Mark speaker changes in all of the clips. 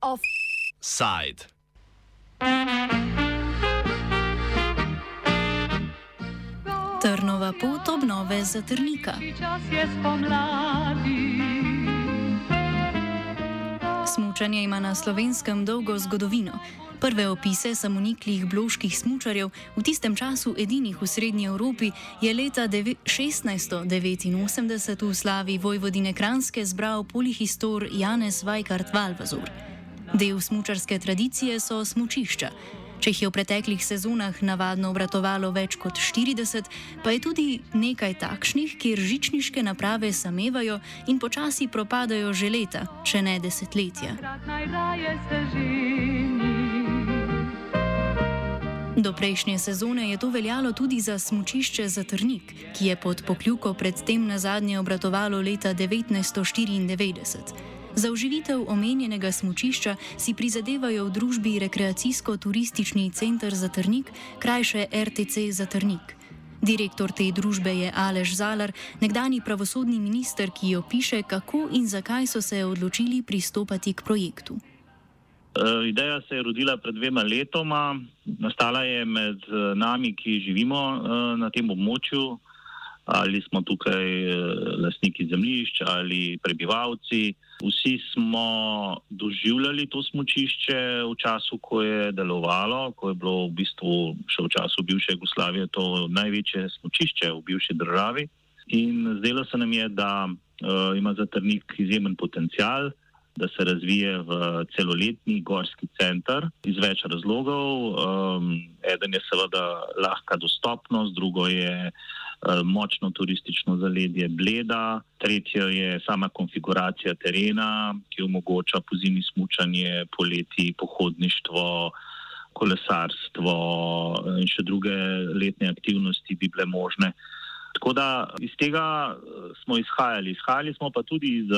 Speaker 1: Offside.
Speaker 2: Trnova pot obnove zatrnika. Smučanje ima na slovenskem dolgo zgodovino. Prve opise samoniklih bloških smučarjev, v tistem času edinih v Srednji Evropi, je leta 1689 v slavi Vojvodine Kranske zbral polihistor Janez Vajkart Valvazur. Del smučarske tradicije so smučišča. Če jih je v preteklih sezonah navadno obratovalo več kot 40, pa je tudi nekaj takšnih, kjer žičniške naprave samevajo in počasi propadajo že leta, če ne desetletja. Do prejšnje sezone je to veljalo tudi za smučišče Zatrnik, ki je pod pokljuko predtem na zadnje obratovalo leta 1994. Za oživitev omenjenega smočišča si prizadevajo v družbi Rekreacijsko-turistični center Zatrnik, krajše RTC Zatrnik. Direktor te družbe je Alež Zalar, nekdani pravosodni minister, ki jo piše, kako in zakaj so se odločili pristopati k projektu.
Speaker 3: E, ideja se je rodila pred dvema letoma, nastala je med e, nami, ki živimo e, na tem območju, ali smo tukaj lastniki zemljišč ali prebivalci. Vsi smo doživljali to smočišče v času, ko je delovalo, ko je bilo v bistvu še v času bivše Jugoslavije to največje smočišče v bivši državi. In zdelo se nam je, da uh, ima zatrnik izjemen potencial, da se razvije v celoletni gorski center iz več razlogov. Um, eden je seveda lahka dostopnost, drugo je. Eh, močno turistično zaledje Bleda, tretje je sama konfiguracija terena, ki omogoča po zimi smučanje, poleti pohodništvo, kolesarstvo eh, in še druge letne aktivnosti bi bile možne. Tako da iz tega eh, smo izhajali. Izhajali smo pa tudi iz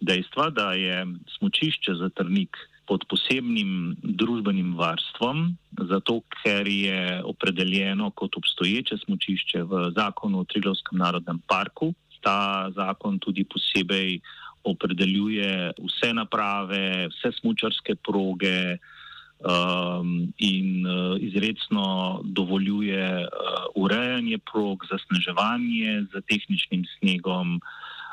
Speaker 3: dejstva, da je smučišče za trnik pod posebnim družbenim varstvom, zato ker je opredeljeno kot obstoječe smočišče v zakonu o Trilovskem narodnem parku. Ta zakon tudi posebej opredeljuje vse naprave, vse smočarske proge um, in uh, izredno dovoljuje uh, urejanje prog, zasneževanje z tehničnim snegom.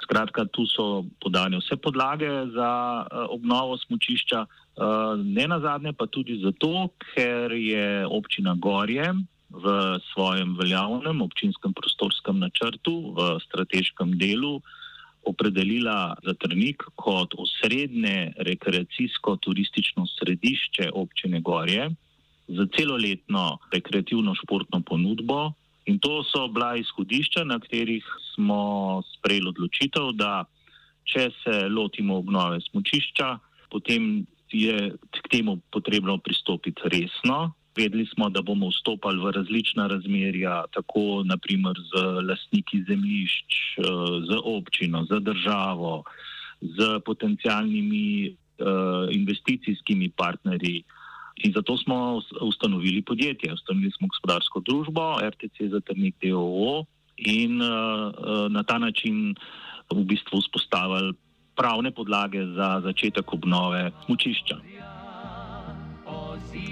Speaker 3: Skratka, tu so podane vse podlage za uh, obnovo smočišča, ne na zadnje pa tudi zato, ker je občina Gorje v svojem veljavnem občinskem prostorskem načrtu v strateškem delu opredelila Zatrnik kot osrednje rekreacijsko-turistično središče občine Gorje za celoletno rekreativno športno ponudbo. In to so bila izhodišča, na katerih smo sprejeli odločitev, da če se lotimo obnove smočišča, potem je k temu potrebno pristopiti resno. Vedeli smo, da bomo vstopali v različna razmerja, tako naprimer z lastniki zemljišč, eh, z občino, z državo, z potencijalnimi uh, investicijskimi partnerji. In zato smo ustanovili podjetje, ustanovili smo gospodarsko družbo, RTC za trnik DOO in uh, na ta način v bistvu vzpostavili pravne podlage za začetek obnove smočišča.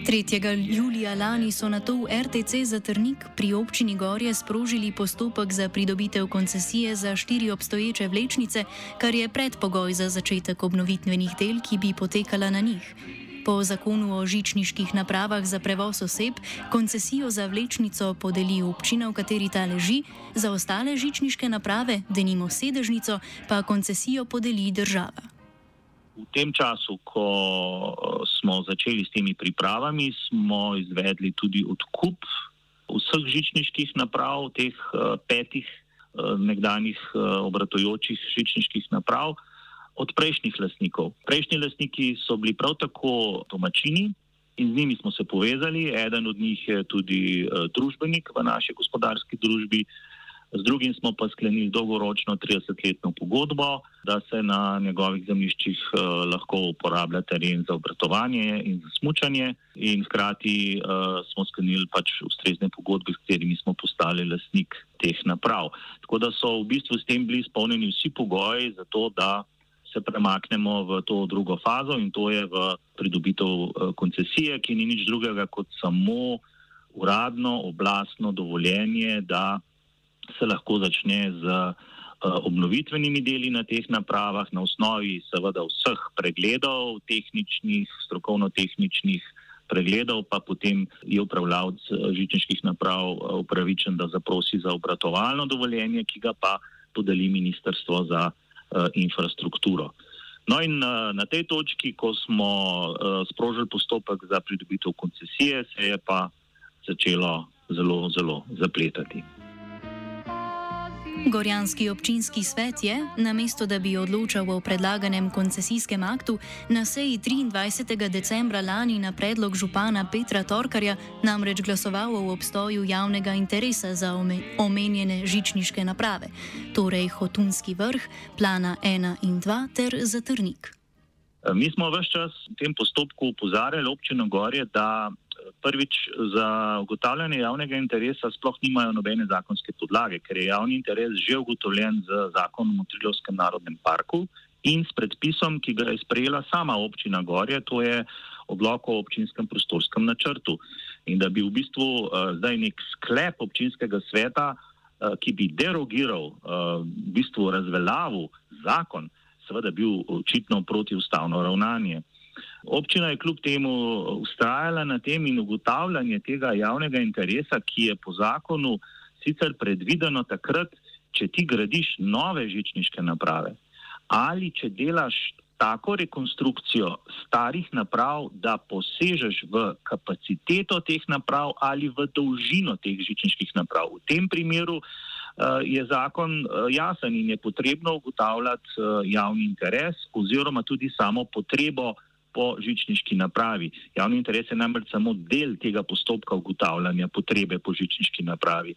Speaker 2: 3. julija lani so na to v RTC Zatrnik pri občini Gorje sprožili postopek za pridobitev koncesije za štiri obstoječe vlečnice, kar je predpogoj za začetek obnovitvenih del, ki bi potekala na njih. Po zakonu o žičniških napravah za prevoz oseb koncesijo za vlečnico podeli občina, v kateri ta leži, za ostale žičniške naprave, denimo sedežnico, pa koncesijo podeli država.
Speaker 3: V tem času, ko eh, smo začeli s temi pripravami, smo izvedli tudi odkup vseh žičniških naprav, teh eh, petih eh, nekdanjih obratujočih žičniških naprav od prejšnjih lastnikov. Prejšnji lastniki so bili prav tako domačini in z njimi smo se povezali. Eden od njih je tudi uh, družbenik v naši gospodarski družbi. z drugim smo pa sklenili dolgoročno 30-letno pogodbo, da se na njegovih zemljiščih uh, lahko uporablja teren za obratovanje in za smučanje, in hkrati uh, smo sklenili pač ustrezne pogodbe, s katerimi smo postali lasnik teh naprav. Tako da so v bistvu s tem bili izpolnjeni vsi pogoji za to, da se premaknemo v to drugo fazo in to je v pridobitev uh, koncesije, ki ni nič drugega kot samo uradno oblastno dovoljenje, da se lahko začne z uh, obnovitvenimi deli na teh napravah, na osnovi seveda vseh pregledov, tehničnih, strokovno-tehničnih pregledov, pa potem je upravljavc eh, žičniških naprav eh, upravičen, da zaprosi za obratovalno dovoljenje, ki ga pa podeli Ministrstvo za infrastrukturo. No in uh, na tej točki, ko smo uh, sprožili postopek za pridobitev koncesije, se je pa začelo zelo, zelo zapletati.
Speaker 2: Gorjanski občinski svet je, namesto da bi odločal o predlaganem koncesijskem aktu, na seji 23. decembra lani na predlog župana Petra Torkarja namreč glasoval o obstoju javnega interesa za omenjene žičniške naprave, torej Hotunski vrh, plana 1 in 2 ter Zatrnik.
Speaker 3: Mi smo vse čas v tem postopku upozarjali občino Gorje, da prvič za ugotavljanje javnega interesa sploh nimajo nobene zakonske podlage, ker je javni interes že ugotovljen z zakonom o Trilovskem narodnem parku in s predpisom, ki ga je sprejela sama občina Gorje, to je odlok o občinskem prostorskem načrtu. In da bi v bistvu uh, zdaj nek sklep občinskega sveta, uh, ki bi derogiral, uh, v bistvu razveljavil zakon, seveda bil očitno protiustavno ravnanje. Občina je kljub temu ustrajala na tem in ugotavljanje tega javnega interesa, ki je po zakonu sicer predvideno takrat, če ti gradiš nove žičniške naprave ali če delaš tako rekonstrukcijo starih naprav, da posežeš v kapaciteto teh naprav ali v dolžino teh žičniških naprav. V tem primeru uh, je zakon uh, jasen in je potrebno ugotavljati uh, javni interes oziroma tudi samo potrebo po žičniški napravi. Javni interes je namreč samo del tega postopka ugotavljanja potrebe po žičniški napravi.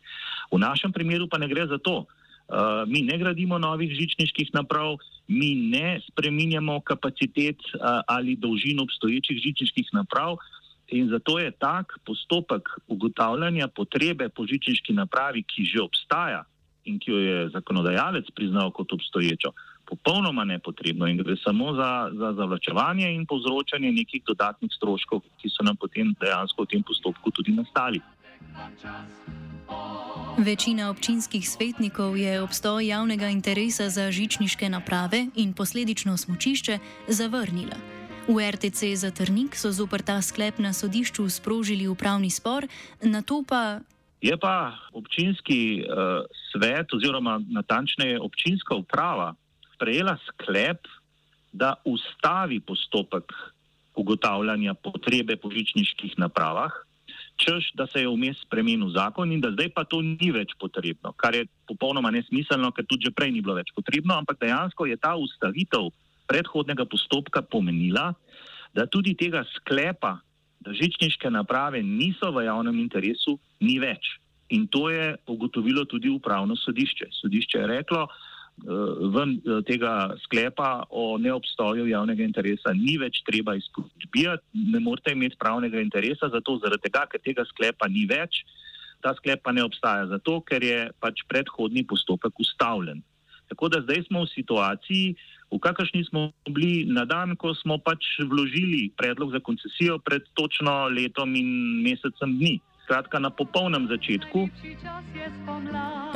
Speaker 3: V našem primeru pa ne gre za to. Uh, mi ne gradimo novih žičniških naprav, mi ne spreminjamo kapacitet uh, ali dolžino obstoječih žičniških naprav in zato je tak postopek ugotavljanja potrebe po žičniški napravi, ki že obstaja in ki jo je zakonodajalec priznal kot obstoječo, popolnoma nepotrebno in gre samo za, za zavlačevanje in povzročanje nekih dodatnih stroškov, ki so nam potem dejansko v tem postopku tudi nastali.
Speaker 2: Večina občinskih svetnikov je obstoj javnega interesa za žičniške naprave in posledično smočišče zavrnila. V RTC za Trnik so zopr ta sklep na sodišču sprožili upravni spor, na to pa.
Speaker 3: Je pa občinski uh, svet, oziroma natančneje občinska uprava, sprejela sklep, da ustavi postopek ugotavljanja potrebe po žičniških napravah, čež da se je vmes spremenil zakon in da zdaj pa to ni več potrebno, kar je popolnoma nesmiselno, ker tudi že prej ni bilo več potrebno, ampak dejansko je ta ustavitev predhodnega postopka pomenila, da tudi tega sklepa, da žičniške naprave niso v javnem interesu, ni več. In to je ugotovilo tudi upravno sodišče. Sodišče je reklo, ven eh, tega sklepa o neobstoju javnega interesa ni več treba izpodbijati, ne morete imeti pravnega interesa, zato zaradi tega, ker tega sklepa ni več, ta sklep pa ne obstaja, zato ker je pač predhodni postopek ustavljen. Tako da zdaj smo v situaciji, v kakršni smo bili na dan, ko smo pač vložili predlog za koncesijo pred točno letom in mesecem dni skratka na popolnem začetku.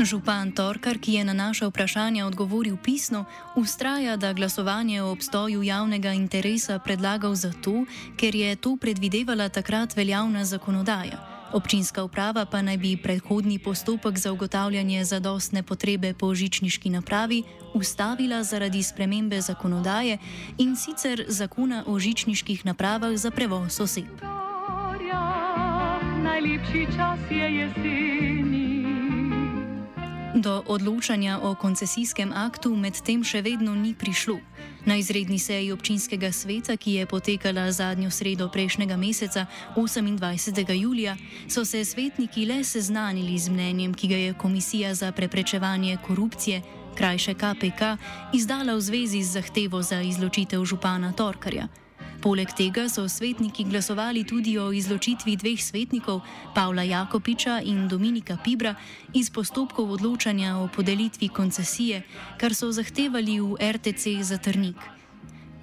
Speaker 2: Župan Torkar, ki je na naše vprašanje odgovoril pisno, ustraja, da glasovanje o obstoju javnega interesa predlagal zato, ker je to predvidevala takrat veljavna zakonodaja. Občinska uprava pa naj bi predhodni postopek za ugotavljanje zadostne potrebe po žičniški napravi ustavila zaradi spremembe zakonodaje in sicer zakona o žičniških napravah za prevoz oseb najlepši čas je jeseni. Do odločanja o koncesijskem aktu medtem še vedno ni prišlo. Na izredni seji občinskega sveta, ki je potekala zadnjo sredo prejšnjega meseca, 28. julija, so se svetniki le seznanili z mnenjem, ki ga je Komisija za preprečevanje korupcije, krajše KPK, izdala v zvezi z zahtevo za izločitev župana Torkarja. Poleg tega so svetniki glasovali tudi o izločitvi dveh svetnikov, Pavla Jakopiča in Dominika Pibra, iz postopkov odločanja o podelitvi koncesije, kar so zahtevali v RTC za Trnik.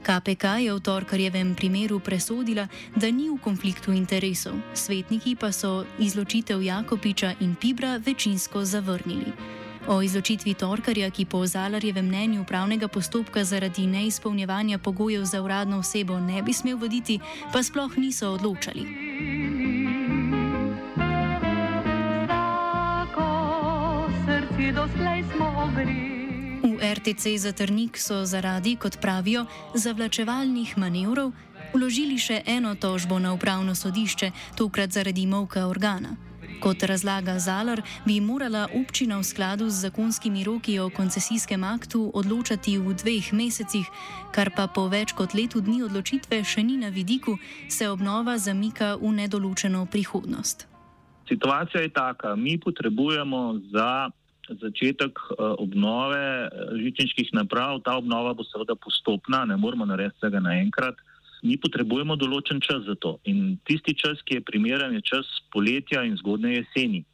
Speaker 2: KPK je v torkarjevem primeru presodila, da ni v konfliktu interesov, svetniki pa so izločitev Jakopiča in Pibra večinsko zavrnili. O izločitvi Torkarja, ki po Zalarjevem mnenju upravnega postopka zaradi neizpolnjevanja pogojev za uradno osebo ne bi smel voditi, pa sploh niso odločali. V RTC za Trnik so zaradi, kot pravijo, zavlačevalnih manevrov vložili še eno tožbo na upravno sodišče, tokrat zaradi molka organa. Kot razlaga Zalar, bi morala občina v skladu z zakonskimi roki o koncesijskem aktu odločati v dveh mesecih, kar pa po več kot letu dni odločitve še ni na vidiku, se obnova zamika v nedoločeno prihodnost.
Speaker 3: Situacija je taka, mi potrebujemo za začetek eh, obnove eh, žičniških naprav, ta obnova bo seveda postopna, ne moramo narediti vsega naenkrat mi potrebujemo določen čas za to. In tisti čas, ki je primeren, je čas poletja in zgodne jeseni.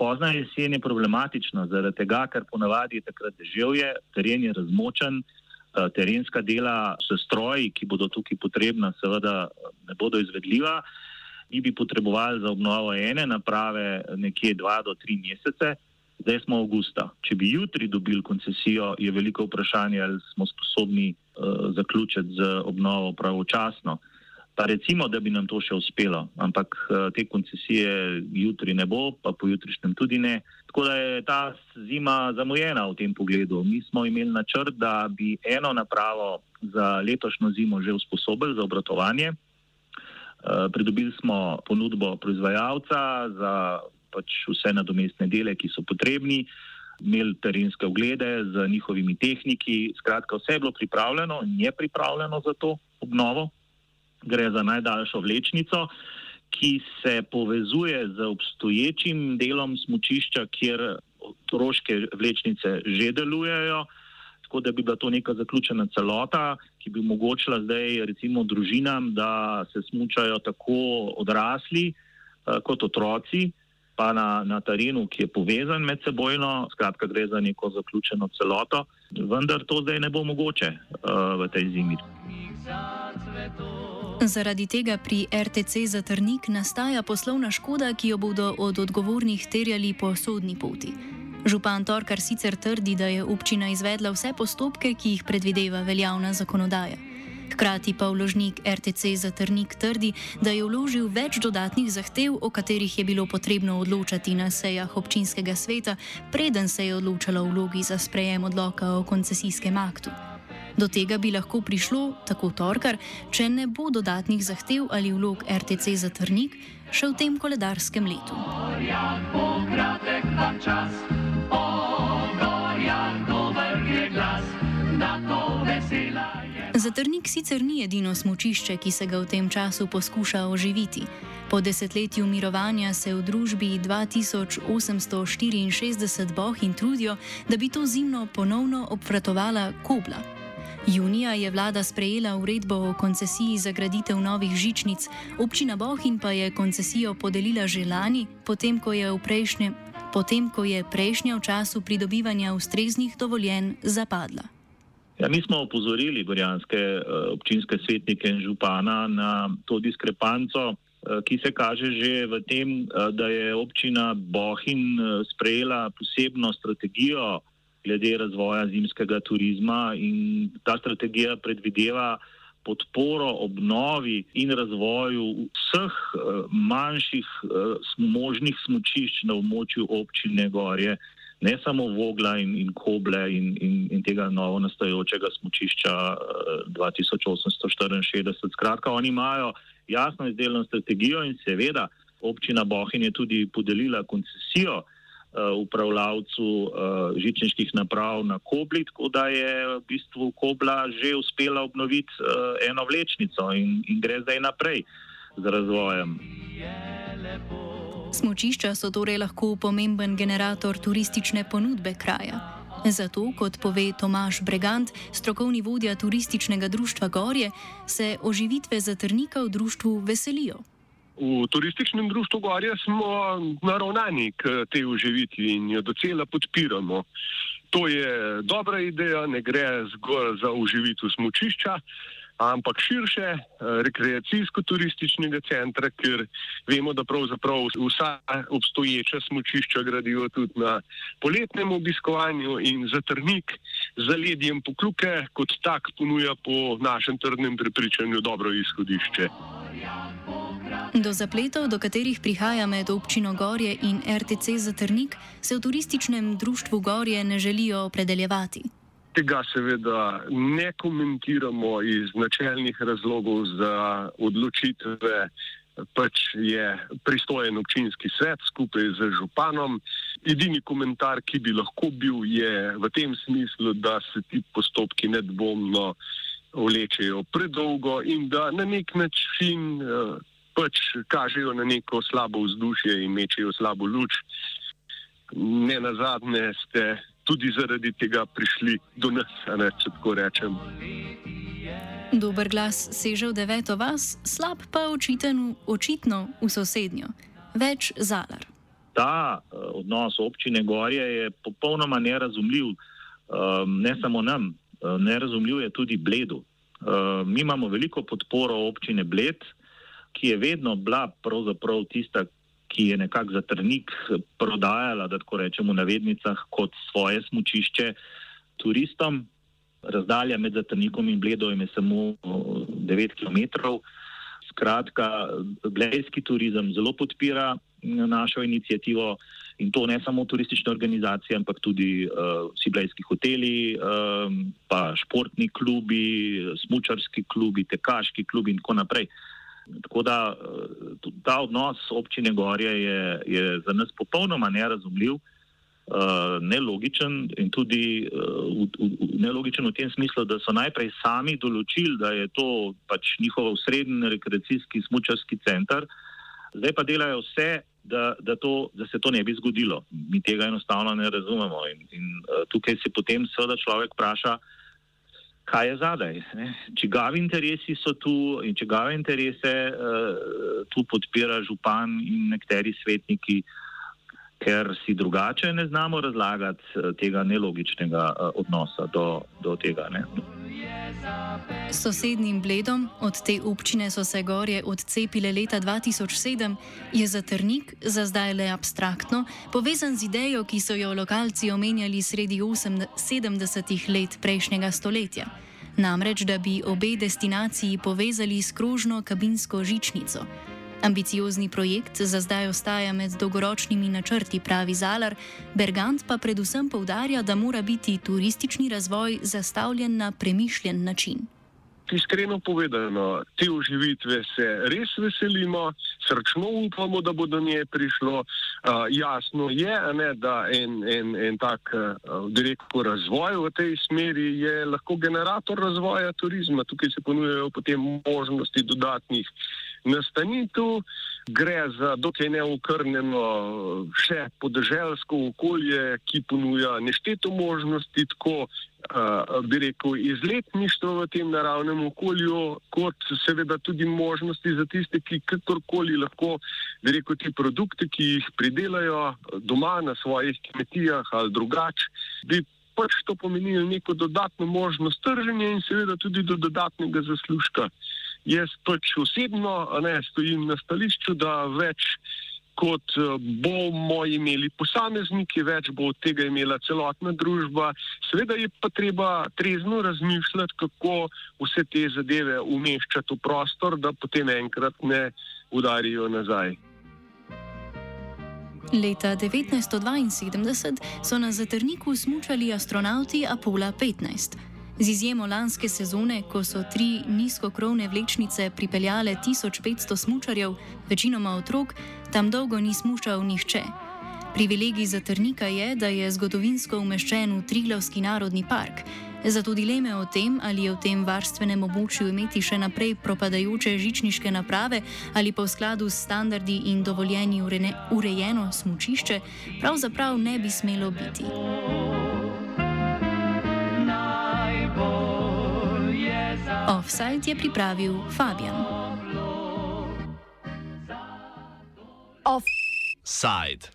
Speaker 3: Pozna jesen je problematična, zaradi tega, ker ponavadi je takrat deževje, teren je razmočen, eh, terenska dela s stroji, ki bodo tukaj potrebna, seveda ne bodo izvedljiva. Mi bi potrebovali za obnovo ene naprave nekje dva do tri mesece, zdaj smo avgusta. Če bi jutri dobili koncesijo, je veliko vprašanje, ali smo sposobni zaključiti z obnovo pravočasno. Pa recimo, da bi nam to še uspelo, ampak uh, te koncesije jutri ne bo, pa pojutrišnjem tudi ne. Tako da je ta zima zamujena v tem pogledu. Mi smo imeli načrt, da bi eno napravo za letošnjo zimo že usposobili za obratovanje. Uh, pridobili smo ponudbo proizvajalca za pač vse nadomestne dele, ki so potrebni. Uh, imeli terenske oglede z njihovimi tehniki. Skratka, vse je bilo pripravljeno in je pripravljeno za to obnovo. Gre za najdaljšo vlečnico, ki se povezuje z obstoječim delom smočišča, kjer otroške vlečnice že delujejo. Tako da bi bila to neka zaključena celota, ki bi omogočila zdaj recimo družinam, da se smučajo tako odrasli uh, kot otroci pa na, na terenu, ki je povezan med sebojno, skratka, gre za neko zaključeno celoto, vendar to zdaj ne bo mogoče uh, v tej zimi.
Speaker 2: Zaradi tega pri RTC Zatrnik nastaja poslovna škoda, ki jo bodo od odgovornih terjali po sodni poti. Župan Torkar sicer trdi, da je občina izvedla vse postopke, ki jih predvideva veljavna zakonodaja. Hkrati pa vložnik RTC Zatrnik trdi, da je vložil več dodatnih zahtev, o katerih je bilo potrebno odločati na sejah občinskega sveta, preden se je odločalo o vlogi za sprejem odloka o koncesijskem aktu. Do tega bi lahko prišlo, tako torkar, če ne bo dodatnih zahtev ali vlog RTC Zatrnik še v tem koledarskem letu. Gorja, Zatrnik sicer ni edino smočišče, ki se ga v tem času poskuša oživiti. Po desetletju mirovanja se v družbi 2864 bohin trudijo, da bi to zimno ponovno obvratovala kobla. Junija je vlada sprejela uredbo o koncesiji za graditev novih žičnic, občina Bohin pa je koncesijo podelila že lani, potem ko je, prejšnje, potem, ko je prejšnja v času pridobivanja ustreznih dovoljenj zapadla.
Speaker 3: Ja, mi smo opozorili gorjanske uh, občinske svetnike in župana na to diskrepanco, uh, ki se kaže že v tem, uh, da je občina Bohin sprejela posebno strategijo glede razvoja zimskega turizma in ta strategija predvideva podporo obnovi in razvoju vseh manjših možnih smočišč na območju občine Gorje ne samo Vogla in, in Koble in, in, in tega novo nastajočega smočišča 2864. Eh, Skratka, oni imajo jasno izdelano strategijo in seveda občina Bohin je tudi podelila koncesijo upravljavcu žičniških naprav na Kobli, tako da je v bistvu Kobla že uspela obnoviti eno vlečnico in, in gre zdaj naprej z razvojem.
Speaker 2: Smočišča so torej lahko pomemben generator turistične ponudbe kraja. Zato, kot pove Tomaš Bregant, strokovni vodja turističnega društva Gorje, se oživitve zatrnika v društvu veselijo.
Speaker 4: V turističnem društvu Gorje smo naravnani k tej oživitvi in jo docela podpiramo. To je dobra ideja, ne gre zgolj za oživitev smočišča ampak širše eh, rekreacijsko-turističnega centra, ker vemo, da pravzaprav vsa obstoječa smočišča gradijo tudi na poletnem obiskovanju in zatrnik z ledjem pokluke kot tak ponuja po našem trdnem prepričanju dobro izhodišče.
Speaker 2: Do zapletov, do katerih prihaja med občino Gorje in RTC Zatrnik, se v turističnem društvu Gorje ne želijo opredeljevati.
Speaker 4: Tega seveda ne komentiramo iz načelnih razlogov za odločitve. Pač je pristojen občinski svet skupaj z županom. Edini komentar, ki bi lahko bil, je v tem smislu, da se ti postopki nedvomno vlečejo predolgo in da na nek način eh, pač kažejo na neko slabo vzdušje in mečejo slabo luč. Ne na zadnje ste tudi zaradi tega prišli do nas, ne, če tako rečem.
Speaker 2: Dober glas seže v deveto vas, slab pa očiten, očitno v sosednjo. Več zalar.
Speaker 3: Ta uh, odnos občine Gorje je popolnoma nerazumljiv, uh, ne samo nam, uh, nerazumljiv je tudi Bledu. Uh, mi imamo veliko podporo občine Bled, ki je vedno bila pravzaprav tista, ki je nekako za trnik prodajala, da tako rečemo, v navednicah kot svoje smočišče turistom. Razdalja med Zatrnikom in Bledovem je samo 9 km. Skratka, blejski turizem zelo podpira našo inicijativo in to ne samo turistične organizacije, ampak tudi uh, vsi blejski hoteli, um, pa športni klubi, smučarski klubi, tekaški klubi in tako naprej. Uh, Tako da eh, ta odnos občine Gorje je, je za nas popolnoma nerazumljiv, eh, nelogičen in tudi eh, nelogičen v tem smislu, da so najprej sami določili, da je to pač njihov srednji rekreacijski smučarski center, zdaj pa delajo vse, da, da, to, da se to ne bi zgodilo. Mi tega enostavno ne razumemo in, in tukaj se potem seveda človek vpraša, kaj je zadaj. Ne? Čigavi interesi so tu in čigave interese uh, tu podpira župan in nekateri svetniki, ker si drugače ne znamo razlagati uh, tega nelogičnega uh, odnosa do, do tega. Ne?
Speaker 2: S sosednjim Bledom, od te občine so se gorje odcepile leta 2007, je zatrnik, za zdaj le abstraktno, povezan z idejo, ki so jo lokalci omenjali sredi 70-ih let prejšnjega stoletja. Namreč, da bi obe destinaciji povezali s krožno kabinsko žičnico. Ambiciozni projekt za zdaj ostaja med dolgoročnimi načrti, pravi Zalar, Bergant pa predvsem povdarja, da mora biti turistični razvoj zastavljen na premišljen način.
Speaker 4: Iskreno povedano, te oživitve se res veselimo, srčno upamo, da bo do nje prišlo. Uh, jasno je, ne, da en, en, en tak uh, razvoj v tej smeri je lahko generator razvoja turizma. Tukaj se ponujejo potem možnosti dodatnih nastanitev, gre za dokaj neukrnjeno še podeželsko okolje, ki ponuja nešteto možnosti, tako bi rekel, izletništvo v tem naravnem okolju, kot seveda tudi možnosti za tiste, ki kakorkoli lahko, bi rekel, ti produkti, ki jih pridelajo doma na svojih kmetijah ali drugače, bi pač to pomenilo neko dodatno možnost trženja in seveda tudi do dodatnega zaslužka. Jaz pač osebno ne, stojim na stališču, da več kot eh, bomo imeli posamezniki, več bo od tega imela celotna družba. Seveda je pa treba trezno razmišljati, kako vse te zadeve umeščati v prostor, da potem enkrat ne udarijo nazaj.
Speaker 2: Leta 1972 so na zatrniku smučali astronauti Apollo 15. Z izjemo lanske sezone, ko so tri nizkokrovne vlečnice pripeljale 1500 smočarjev, večinoma otrok, tam dolgo ni smučal nihče. Privilegij za Trnika je, da je zgodovinsko umeščen v Triglavski narodni park. Zato dileme o tem, ali je v tem varstvenem območju imeti še naprej propadajoče žičniške naprave ali pa v skladu s standardi in dovoljenji urejeno smočišče, pravzaprav ne bi smelo biti. Offside je pripravil Fabian. Offside.